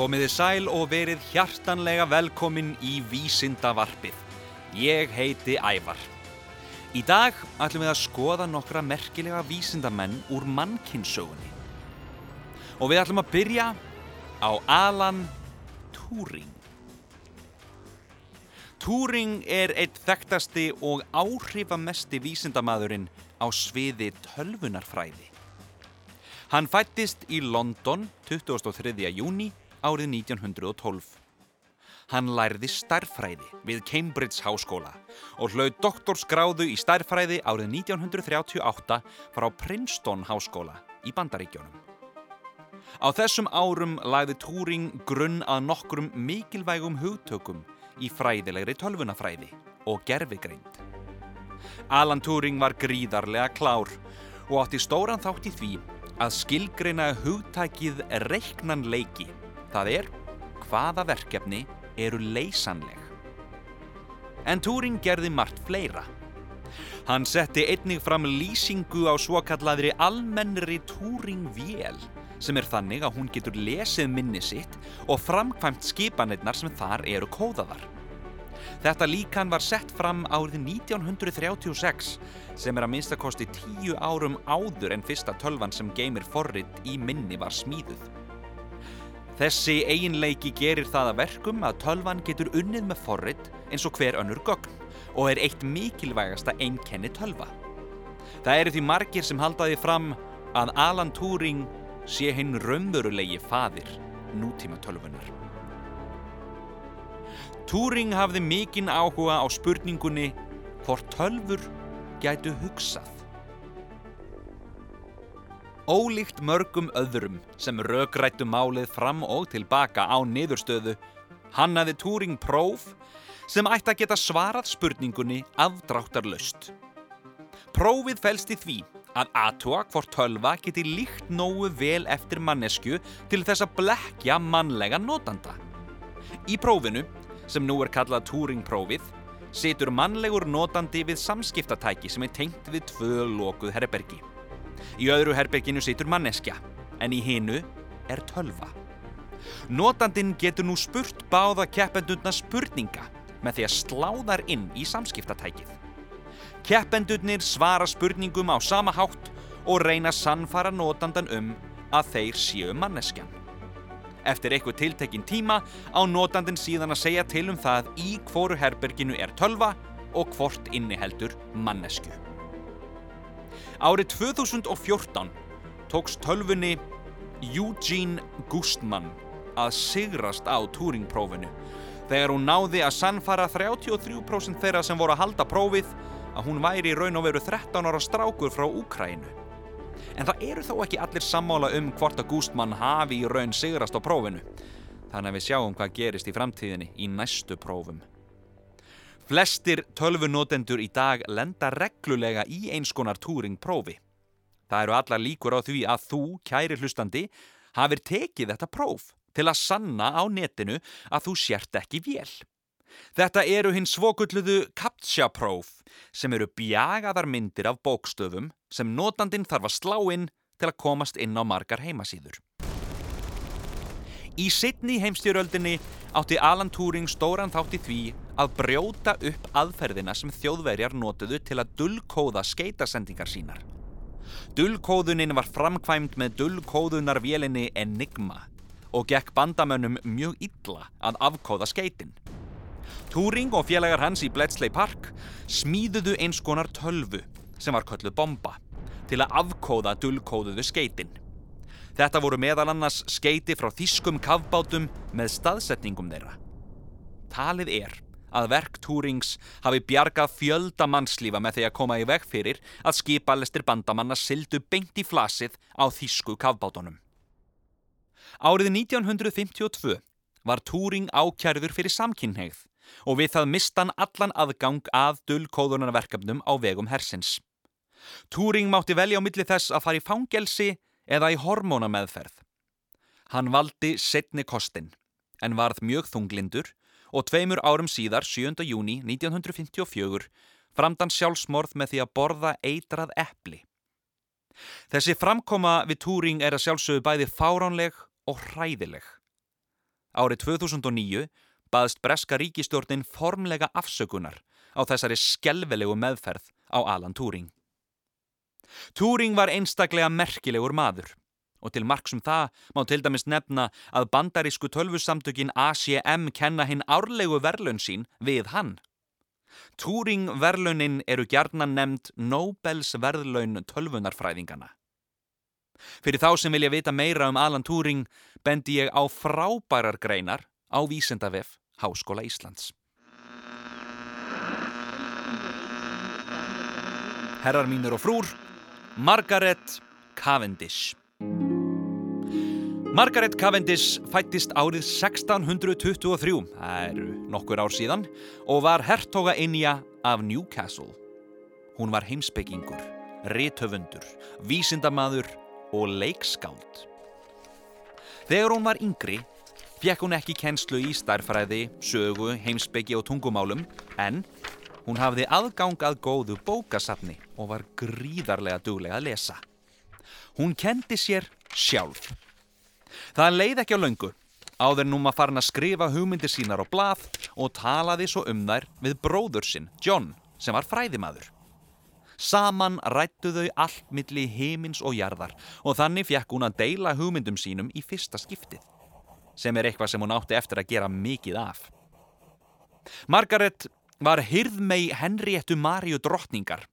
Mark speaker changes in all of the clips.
Speaker 1: Komiði sæl og verið hjartanlega velkomin í Vísindavarpið. Ég heiti Ævar. Í dag ætlum við að skoða nokkra merkilega vísindamenn úr mannkynnssögunni. Og við ætlum að byrja á Alan Turing. Turing er eitt þekktasti og áhrifamesti vísindamaðurinn á sviði tölvunarfræði. Hann fættist í London 23. júni árið 1912. Hann lærði starffræði við Cambridge háskóla og hlaut doktorsgráðu í starffræði árið 1938 frá Princeton háskóla í Bandaríkjónum. Á þessum árum lagði Turing grunn að nokkrum mikilvægum hugtökum í fræðilegri tölvunafræði og gerfigreind. Alan Turing var gríðarlega klár og átti stóran þátt í því að skilgreina hugtækið reiknanleiki. Það er hvaða verkefni eru leysanleg. En Turing gerði margt fleira. Hann setti einnig fram lýsingu á svokallaðri almennri Turing-vél sem er þannig að hún getur lesið minni sitt og framkvæmt skipanirnar sem þar eru kóðaðar. Þetta líkan var sett fram árið 1936 sem er að minnstakosti tíu árum áður en fyrsta tölvan sem geymir forrit í minni var smíðuð. Þessi eiginleiki gerir það að verkum að tölvan getur unnið með forrit eins og hver önnur gögn og er eitt mikilvægasta einkenni tölva. Það eru því margir sem haldaði fram að Alan Turing sé hinn raunverulegi fadir nútíma tölvunar. Turing hafði mikinn áhuga á spurningunni hvort tölfur gætu hugsað. Ólíkt mörgum öðrum sem rökrættu málið fram og tilbaka á niðurstöðu hannaði Turing próf sem ætti að geta svarað spurningunni afdráttarlaust. Prófið felst í því að aðtúa hvort tölva geti líkt nógu vel eftir mannesku til þess að blekja mannlega notanda. Í prófinu, sem nú er kallað Turing-prófið, situr mannlegur notandi við samskiptatæki sem er tengt við tvö lokuð herbergi. Í öðru herberginu situr manneskja, en í hinu er tölva. Notandin getur nú spurt báða keppendurna spurninga með því að slá þar inn í samskiptatækið. Keppendurnir svara spurningum á sama hátt og reyna sannfara notandan um að þeir séu manneskjan. Eftir eitthvað tiltekinn tíma á notandin síðan að segja til um það í hvoru herberginu er tölva og hvort inniheldur mannesku. Árið 2014 tókst tölfunni Eugene Gustman að sigrast á Turing-prófinu þegar hún náði að sannfara 33% þeirra sem voru að halda prófið að hún væri í raun og veru 13 ára strákur frá Úkrænu. En það eru þó ekki allir sammála um hvort að Gustman hafi í raun sigrast á prófinu. Þannig að við sjáum hvað gerist í framtíðinni í næstu prófum. Flestir tölvunotendur í dag lenda reglulega í eins konar Turing-prófi. Það eru allar líkur á því að þú, kæri hlustandi, hafir tekið þetta próf til að sanna á netinu að þú sért ekki vél. Þetta eru hinn svokulluðu CAPTCHA-próf sem eru bjagaðar myndir af bókstöfum sem notandin þarf að slá inn til að komast inn á margar heimasýður. Í sittni heimstjóröldinni átti Alan Turing stóran þátt í því að brjóta upp aðferðina sem þjóðverjar notuðu til að dullkóða skeitasendingar sínar. Dullkóðunin var framkvæmt með dullkóðunarvélinni Enigma og gekk bandamönnum mjög illa að afkóða skeitin. Turing og félagar hans í Bletchley Park smíðuðu eins konar tölvu sem var kölluð bomba til að afkóða dullkóðuðu skeitin. Þetta voru meðal annars skeiti frá þýskum kavbátum með staðsetningum þeirra. Talið er að verk Turings hafi bjargað fjölda mannslífa með því að koma í veg fyrir að skipalestir bandamanna sildu beint í flasið á þýsku kavbátunum. Árið 1952 var Turing ákjærður fyrir samkynneigð og við það mistan allan aðgang að dullkóðunarverkefnum á vegum hersins. Turing mátti velja á milli þess að fara í fangelsi eða í hormónameðferð. Hann valdi setni kostin en varð mjög þunglindur og tveimur árum síðar, 7. júni 1954, framdann sjálfsmorð með því að borða eitrað eppli. Þessi framkoma við Turing er að sjálfsögðu bæði fáránleg og hræðileg. árið 2009 baðst breska ríkistjórnin formlega afsökunar á þessari skelvelegu meðferð á Alan Turing. Turing var einstaklega merkilegur maður og til marksum það má til dæmis nefna að bandarísku tölvussamtökin ACM kenna hinn árlegu verlun sín við hann. Turing verlunin eru gjarnan nefnd Nobels verðlaun tölvunarfræðingana. Fyrir þá sem vilja vita meira um Alan Turing bendi ég á frábærar greinar á Vísendavef Háskóla Íslands. Herrar mínur og frúr, Margaret Cavendish. Margaret Cavendish fættist árið 1623, það eru nokkur ár síðan, og var hertoga innja af Newcastle. Hún var heimsbyggingur, rithöfundur, vísindamadur og leikskáld. Þegar hún var yngri, fekk hún ekki kennslu í starfræði, sögu, heimsbyggi og tungumálum, en hún hafði aðgang að góðu bókasafni og var gríðarlega duglega að lesa. Hún kendi sér sjálf. Það leið ekki á laungu. Áður nú maður farin að skrifa hugmyndir sínar á blað og talaði svo um þær við bróður sinn, John, sem var fræðimaður. Saman rættu þau allt milli heimins og jarðar og þannig fekk hún að deila hugmyndum sínum í fyrsta skiptið, sem er eitthvað sem hún átti eftir að gera mikið af. Margaret var hyrðmei Henriettu Maríu drottningar,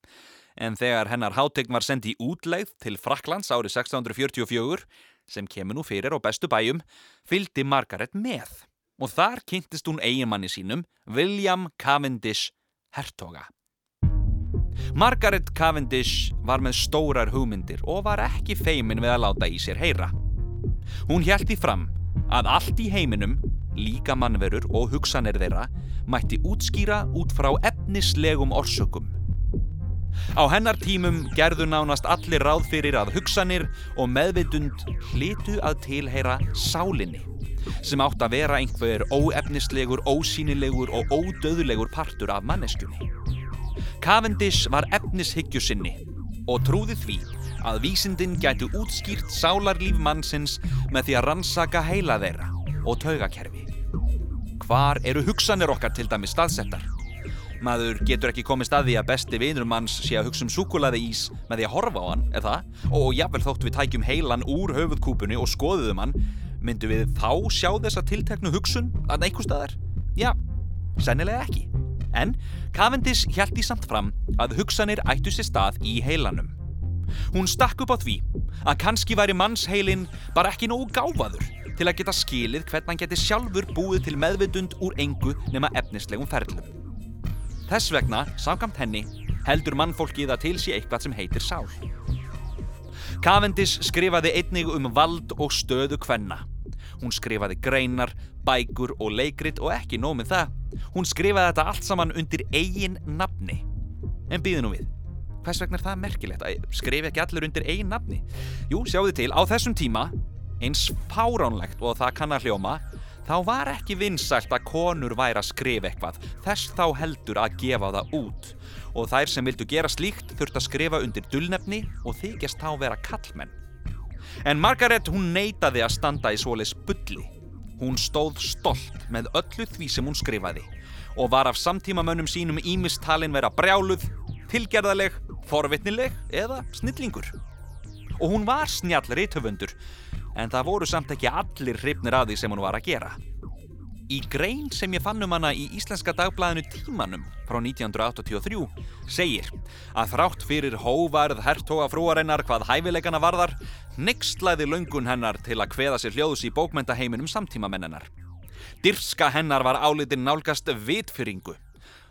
Speaker 1: en þegar hennar hátegn var sendið í útleið til Fraklands árið 1644 sem kemur nú fyrir á bestu bæjum, fylgdi Margaret með og þar kynntist hún eiginmanni sínum, William Cavendish hertoga. Margaret Cavendish var með stórar hugmyndir og var ekki feimin við að láta í sér heyra. Hún í fram að allt í heiminum, líka mannverur og hugsanir þeirra, mætti útskýra út frá efnislegum orsökum Á hennar tímum gerðu nánast allir ráð fyrir að hugsanir og meðvitund hlitu að tilheyra sálinni sem átt að vera einhver óefnislegur, ósýnilegur og ódöðulegur partur af manneskjunni. Cavendish var efnishyggju sinni og trúði því að vísindin gætu útskýrt sálarlíf mannsins með því að rannsaka heila þeirra og taugakerfi. Hvar eru hugsanir okkar til dæmi staðsettar? Maður getur ekki komið staði að besti vinur manns sé að hugsa um súkulaði ís með því að horfa á hann, eða það? Og jáfnvel þótt við tækjum heilan úr höfuðkúpunni og skoðuðum hann, myndu við þá sjá þessa tilteknu hugsun að neikku staðar? Já, sennilega ekki. En Cavendish í samt fram að hugsanir ættu sér stað í heilanum. Hún stakk upp á því að kannski væri mannsheilin bara ekki nógu gáfaður til að geta skilið hvernig hann geti sjálfur búið til meðvitund úr engu nema efnislegum ferlum. Þess vegna, samkvæmt henni, heldur mannfólkið að til sé eitthvað sem heitir sál. Cavendish skrifaði einnig um vald og stöðu kvenna. Hún skrifaði greinar, bækur og leikrit og ekki nómið það. Hún skrifaði þetta allt saman undir eigin nafni. En býðu nú við, hvers vegna er það merkilegt að skrifi ekki allir undir eigin nafni? Jú, þið til, á þessum tíma, eins fáránlegt og það kann að hljóma, þá var ekki vinsælt að konur væri að skrifa eitthvað, þess þá heldur að gefa það út. Og þær sem vildu gera slíkt þurft að skrifa undir dullnefni og þykjast þá vera kallmenn. En Margaret hún neytaði að standa í svoleis bulli. Hún stóð stolt með öllu því sem hún skrifaði og var af samtímamönnum sínum ímistalin vera brjáluð, tilgerðaleg, forvitnileg eða snillingur. Og hún var snjall reytöfundur en það voru samt ekki allir hrifnir að því sem hún var að gera. Í grein sem ég fann um hana í Íslenska dagblæðinu Tímanum frá 1983 segir að þrátt fyrir hóvarð hertoga frúarinnar hvað hæfileikana varðar nextlaði löngun hennar til að hveða sér hljóðs í bókmyndaheiminum samtímamennenar. Dirska hennar var álitinn nálgast vitfyringu.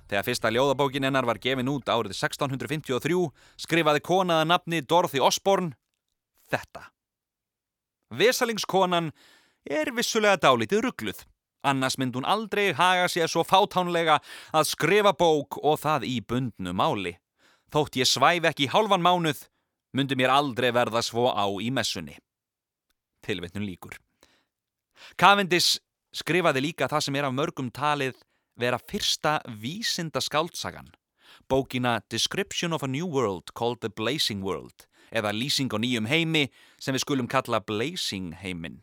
Speaker 1: Þegar fyrsta ljóðabókin hennar var gefin út árið 1653 skrifaði konaða nafni Dorothy Osborne þetta. Vesalingskonan er vissulega dálítið ruggluð. Annars mynd hún aldrei haga sér svo fátánlega að skrifa bók og það í bundnu máli. Þótt ég svæf ekki hálfan mánuð, myndi mér aldrei verða svo á í messunni. Tilvittnum líkur. Cavendish skrifaði líka það sem er af mörgum talið vera fyrsta vísinda skáltsagan. Bókina Description of a New World called the Blazing World eða lýsing á nýjum heimi sem við skulum kalla blazing heiminn.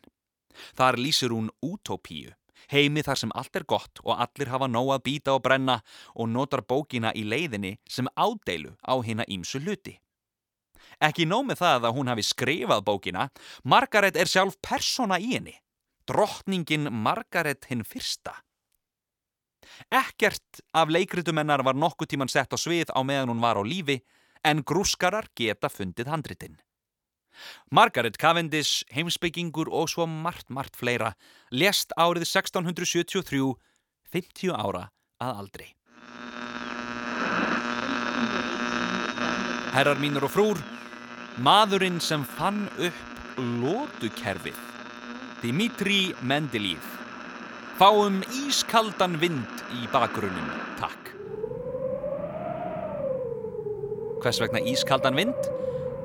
Speaker 1: Þar lýsir hún útópíu Heimi þar sem allt er gott og allir hafa nóg að býta og brenna og notar bókina í leiðinni sem ádeilu á hina ímsu hluti. Ekki nóg með það að hún hafi skrifað bókina, Margaret er sjálf persóna í henni. Drottningin Margaret hinn fyrsta. Ekkert af leikritumennar var nokkuð tíman sett á svið á meðan hún var á lífi en grúskarar geta fundið handritinn. Margaret Cavendish, heimsbyggingur og svo margt, margt fleira, lest árið 1673, 50 ára að aldri. Herrar mínur og frúr, maðurinn sem fann upp lótukerfið, Dimitri Mendeleev. Fáum ískaldan vind í bakgrunnum, takk. Hvers vegna ískaldan vind?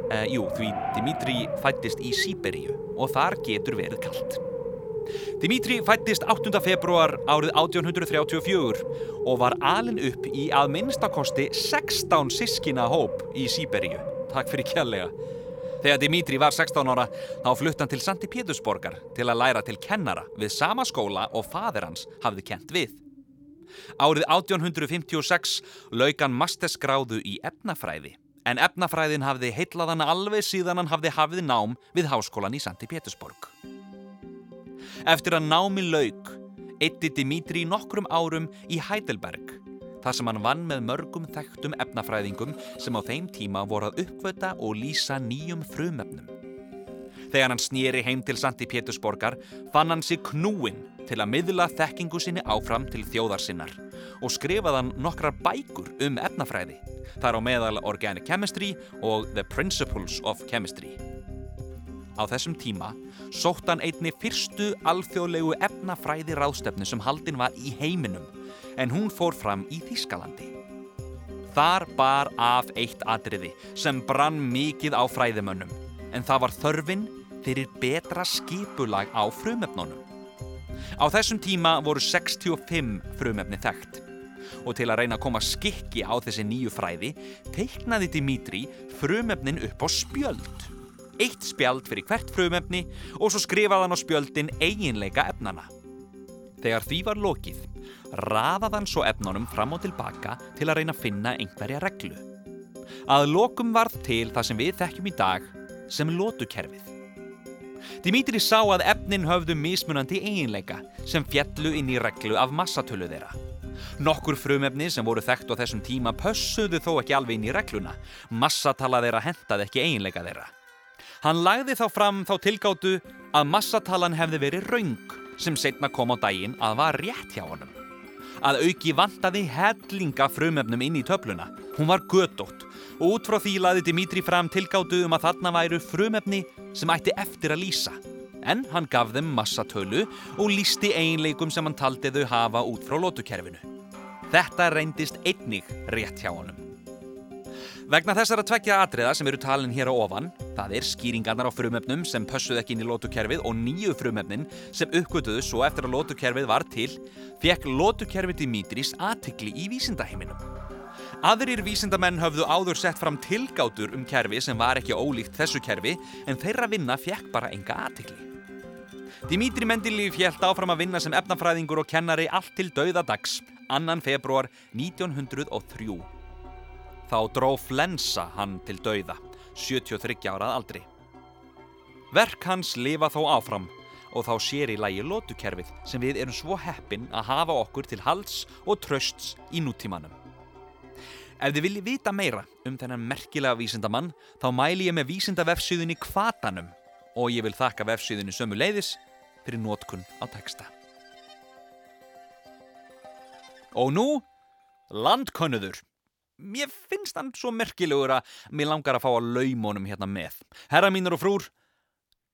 Speaker 1: Uh, jú, því Dimitri fættist í Sýberíu og þar getur verið kallt. Dimitri fættist 8. februar árið 1834 og var alin upp í að minnstakosti 16 sískina hóp í Sýberíu. Takk fyrir kjallega. Þegar Dimitri var 16 ára þá flutt hann til Santi Pétursborgar til að læra til kennara við sama skóla og fadir hans hafði kent við. Árið 1856 lauk hann mastersgráðu í efnafræði en efnafræðin hafði heitlaðan alveg síðan hann hafði hafið nám við háskólan í Santi Pétursborg. Eftir að námi lauk, eitti Dimitri nokkrum árum í Heidelberg, þar sem hann vann með mörgum þekktum efnafræðingum sem á þeim tíma voru að uppvöta og lýsa nýjum frumefnum. Þegar hann snýri heim til Santi Pétursborgar fann hann sig knúin til að miðla þekkingu sinni áfram til þjóðarsinnar og skrifaðan nokkrar bækur um efnafræði þar á meðal Organic Chemistry og The Principles of Chemistry. Á þessum tíma sótt hann einni fyrstu alþjóðlegu efnafræði ráðstefnu sem haldin var í heiminum en hún fór fram í Þískalandi. Þar bar af eitt atriði sem brann mikið á fræðimönnum en það var þörfin fyrir betra skipulag á frumefnunum. Á þessum tíma voru 65 frumefni þekkt og til að reyna að koma skikki á þessi nýju fræði teiknaði Dimitri frumefnin upp á spjöld. Eitt spjald fyrir hvert frumefni og svo skrifaði hann á spjöldin eiginleika efnana. Þegar því var lokið, raðaði hann svo efnunum fram og tilbaka til að reyna að finna einhverja reglu. Að lokum varð til það sem við þekkjum í dag sem lótukerfið. Dimitri sá að efnin höfðu mismunandi eiginleika sem fjallu inn í reglu af massatölu þeirra. Nokkur frumefni sem voru þekkt á þessum tíma pössuðu þó ekki alveg inn í regluna. Massatala þeirra hentaði ekki eiginleika þeirra. Hann lagði þá fram þá tilgáttu að massatalan hefði verið raung sem setna kom á daginn að var rétt hjá honum. Að auki vantaði hellinga frumefnum inn í töfluna. Hún var gödótt og út frá því laði Dimitri fram tilgáttu um að þarna væru frumefni sem ætti eftir að lýsa. En hann gaf þeim massatölu og lísti einleikum sem hann taldi þau hafa út frá lótukerfinu. Þetta reyndist einnig rétt hjá honum. Vegna þessar að tvekja atriða sem eru talin hér á ofan, það er skýringarnar á frumöfnum sem pössuð ekki inn í lótukerfið og nýju frumöfnin sem uppgötuðu svo eftir að lótukerfið var til, fekk lótukerfið Dimitris aðtikli í vísindaheiminum. Aðrir vísindamenn höfðu áður sett fram tilgátur um kerfi sem var ekki ólíkt þessu kerfi en þeirra vinna fekk bara enga aðtikli. Dimitri Mendeleev hjælt áfram að vinna sem efnafræðingur og kennari allt til dauðadags 2. februar 1903. Þá dró flensa hann til dauða, 73 árað aldri. Verk hans lifa þó áfram og þá sér í lægi lótukerfið sem við erum svo heppin að hafa okkur til hals og trösts í nútímanum. Ef þið viljið vita meira um þennan merkilega vísindamann þá mæli ég með vísindavefsíðunni Kvatanum og ég vil þakka vefsíðunni sömu leiðis fyrir nótkunn á texta. Og nú, landkönnuður. Mér finnst hann svo merkilegur að mér langar að fá að laumónum hérna með. Herra mínur og frúr,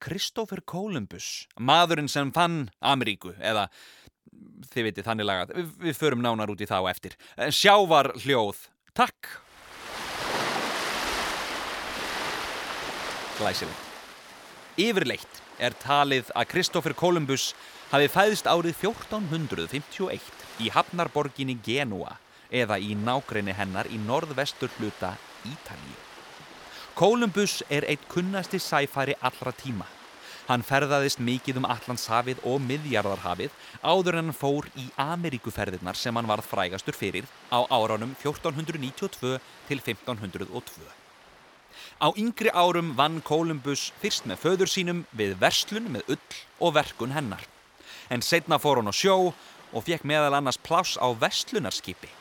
Speaker 1: Kristófer Kolumbus, maðurinn sem fann Ameríku, eða þið veitir þannig lagað, við förum nánar út í þá eftir. Sjávar hljóð, takk. Glæsilegt. Yfirleitt er talið að Kristófer Kolumbus hafi fæðist árið 1451 í hafnarborginni Genua eða í nákrenni hennar í norðvestur hluta Ítalíu. Kolumbus er eitt kunnasti sæfæri allra tíma. Hann ferðaðist mikið um Allandshafið og Miðjarðarhafið áður en hann fór í Ameríkuferðirnar sem hann varð frægastur fyrir á áránum 1492 til 1502. Á yngri árum vann Kolumbus fyrst með föður sínum við verslun með ull og verkun hennar. En setna fór hann á sjó og fekk meðal annars pláss á verslunarskipi.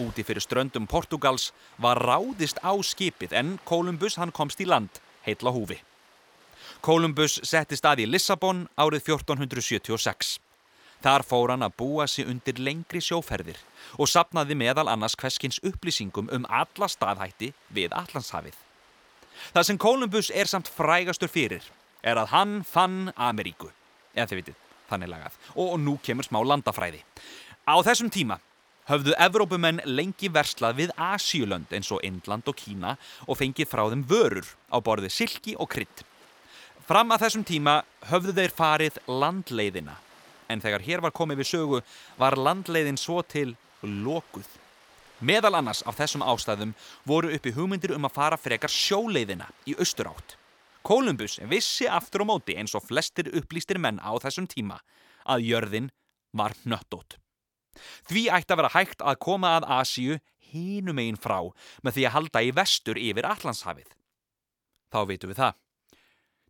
Speaker 1: Úti fyrir ströndum Portugals var ráðist á skipið en Kolumbus hann komst í land, heitla húfi. Kolumbus setti stað í Lissabon árið 1476. Þar fór hann að búa sig undir lengri sjóferðir og sapnaði meðal annars hverskins upplýsingum um alla staðhætti við Allandshafið. Það sem Kolumbus er samt frægastur fyrir er að hann fann Ameríku, eða þið vitið, þannig lagað, og nú kemur smá landafræði. Á þessum tíma höfðu Evrópumenn lengi verslað við Asíulönd eins og Indland og Kína og fengið frá þeim vörur á borði silki og krydd. Fram að þessum tíma höfðu þeir farið landleiðina en þegar hér var komið við sögu var landleiðin svo til lokuð. Meðal annars af þessum ástæðum voru uppi hugmyndir um að fara frekar sjóleiðina í austurátt. Kolumbus vissi aftur á móti eins og flestir upplýstir menn á þessum tíma að jörðin var nöttótt. Því ætti að vera hægt að koma að Asíu hínum einn frá með því að halda í vestur yfir Allandshafið. Þá veitum við það.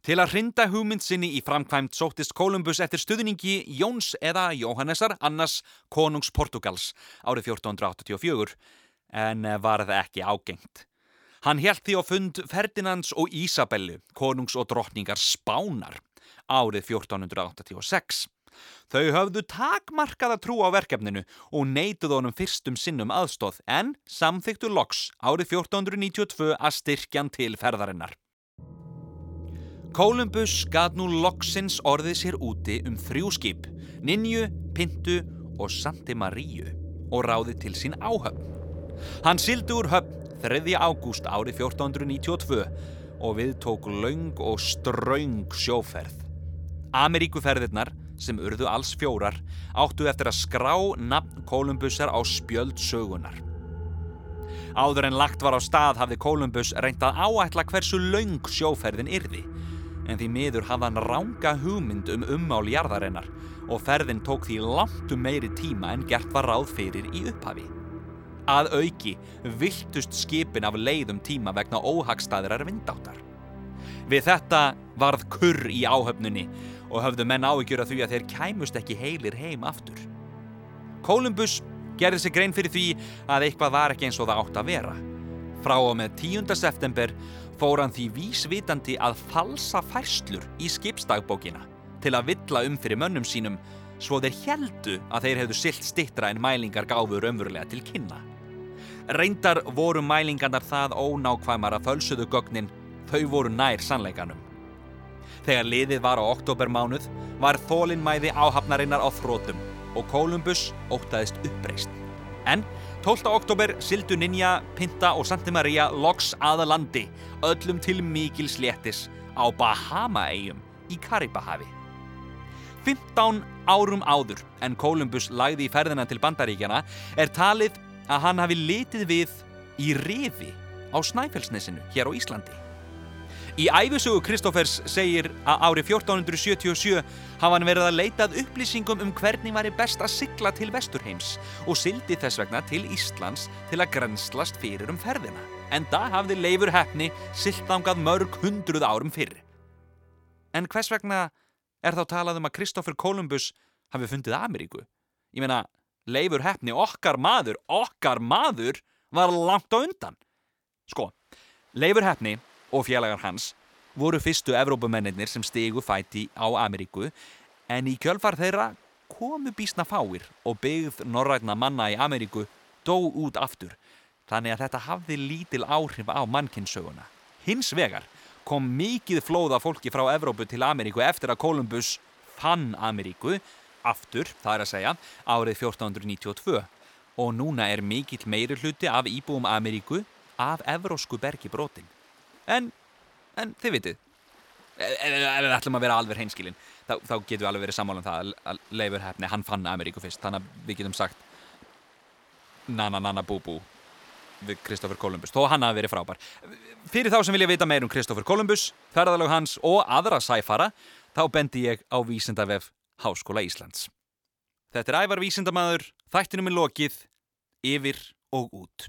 Speaker 1: Til að hrinda hugmynd sinni í framkvæmt sóttist Kolumbus eftir stuðningi Jóns eða Jóhannesar Annars konungs Portugals árið 1484 en var það ekki ágengt. Hann held því á fund Ferdinands og Ísabellu, konungs og drottningar Spánar árið 1486. Þau höfðu takmarkaða trú á verkefninu og neituð honum fyrstum sinnum aðstóð en samþyktu loks árið 1492 að styrkjan til ferðarinnar. Kolumbus gat nú loksins orðið sér úti um þrjú skip, Ninju, Pintu og Santi Maríu og ráðið til sín áhöfn. Hann sildi úr höfn 3. ágúst árið 1492 og við tók laung og straung sjóferð. Ameríkuferðirnar, sem urðu alls fjórar, áttu eftir að skrá nafn Kolumbusar á spjöld sögunar. Áður en lagt var á stað hafði Kolumbus reynt að áætla hversu laung sjóferðin yrði en því miður hafði hann ránga hugmynd um ummál jarðarinnar og ferðin tók því langt um meiri tíma en gert var ráð fyrir í upphafi. Að auki viltust skipin af leiðum tíma vegna óhagstæðirar vindáttar. Við þetta varð kurr í áhöfnunni og höfðu menn áhyggjur að því að þeir kæmust ekki heilir heim aftur. Kolumbus gerði sig grein fyrir því að eitthvað var ekki eins og það átt að vera. Frá og með 10. september fór hann því vísvitandi að falsa færslur í skipsdagbókina til að villa um fyrir mönnum sínum svo þeir heldu að þeir hefðu silt stittra en mælingar gáfur ömverulega til kynna. Reyndar voru mælingarnar það ónákvæmar að fölsuðu gögnin, þau voru nær sannleikanum. Þegar liðið var á oktobermánuð var þólinnmæði áhafnarinnar á þrótum og Kolumbus ótaðist uppreist. En 12. oktober sildu Ninja, Pinta og Santa Maria loks aða landi, öllum til mikil sléttis á Bahama-eigjum í Karibahafi. 15 árum áður en Kolumbus lagði í ferðina til bandaríkjana er talið að hann hafi litið við í rifi á Snæfellsnesinu hér á Íslandi. Í æfisugu Kristófers segir að árið 1477 hafa hann verið að leitað upplýsingum um hvernig væri best að sigla til Vesturheims og sildi þess vegna til Íslands til að grenslast fyrir um ferðina. En það hafði leifur hefni siltangað mörg hundruð árum fyrr. En hvers vegna er þá talað um að Kristófer Kolumbus hafi fundið Ameríku? Ég meina, leifur hefni okkar maður, okkar maður var langt á undan. Sko, leifur hefni og félagar hans voru fyrstu Evrópumennir sem stigu fæti á Ameríku en í kjölfar þeirra komu bísna fáir og byggð norrætna manna í Ameríku dó út aftur þannig að þetta hafði lítil áhrif á mannkynnssöguna. Hins vegar kom mikið flóða fólki frá Evrópu til Ameríku eftir að Kolumbus fann Ameríku aftur, það er að segja, árið 1492 og núna er mikill meiri hluti af íbúum Ameríku af evrósku bergi brotin en, en þið vitið ef við ætlum að vera alveg hreinskilin þá, þá getum við alveg verið sammála um það að Leifur Hefni, hann fann Ameríku fyrst þannig að við getum sagt nana nana bú bú við Kristoffer Columbus, þó hann hafi verið frábær. Fyrir þá sem vilja vita meir um Kristoffer Columbus, ferðalög hans og aðra sæfara, þá bendi ég á Vísindavef Háskóla Íslands. Þetta er ævar vísindamaður, þættinum er lokið, yfir og út.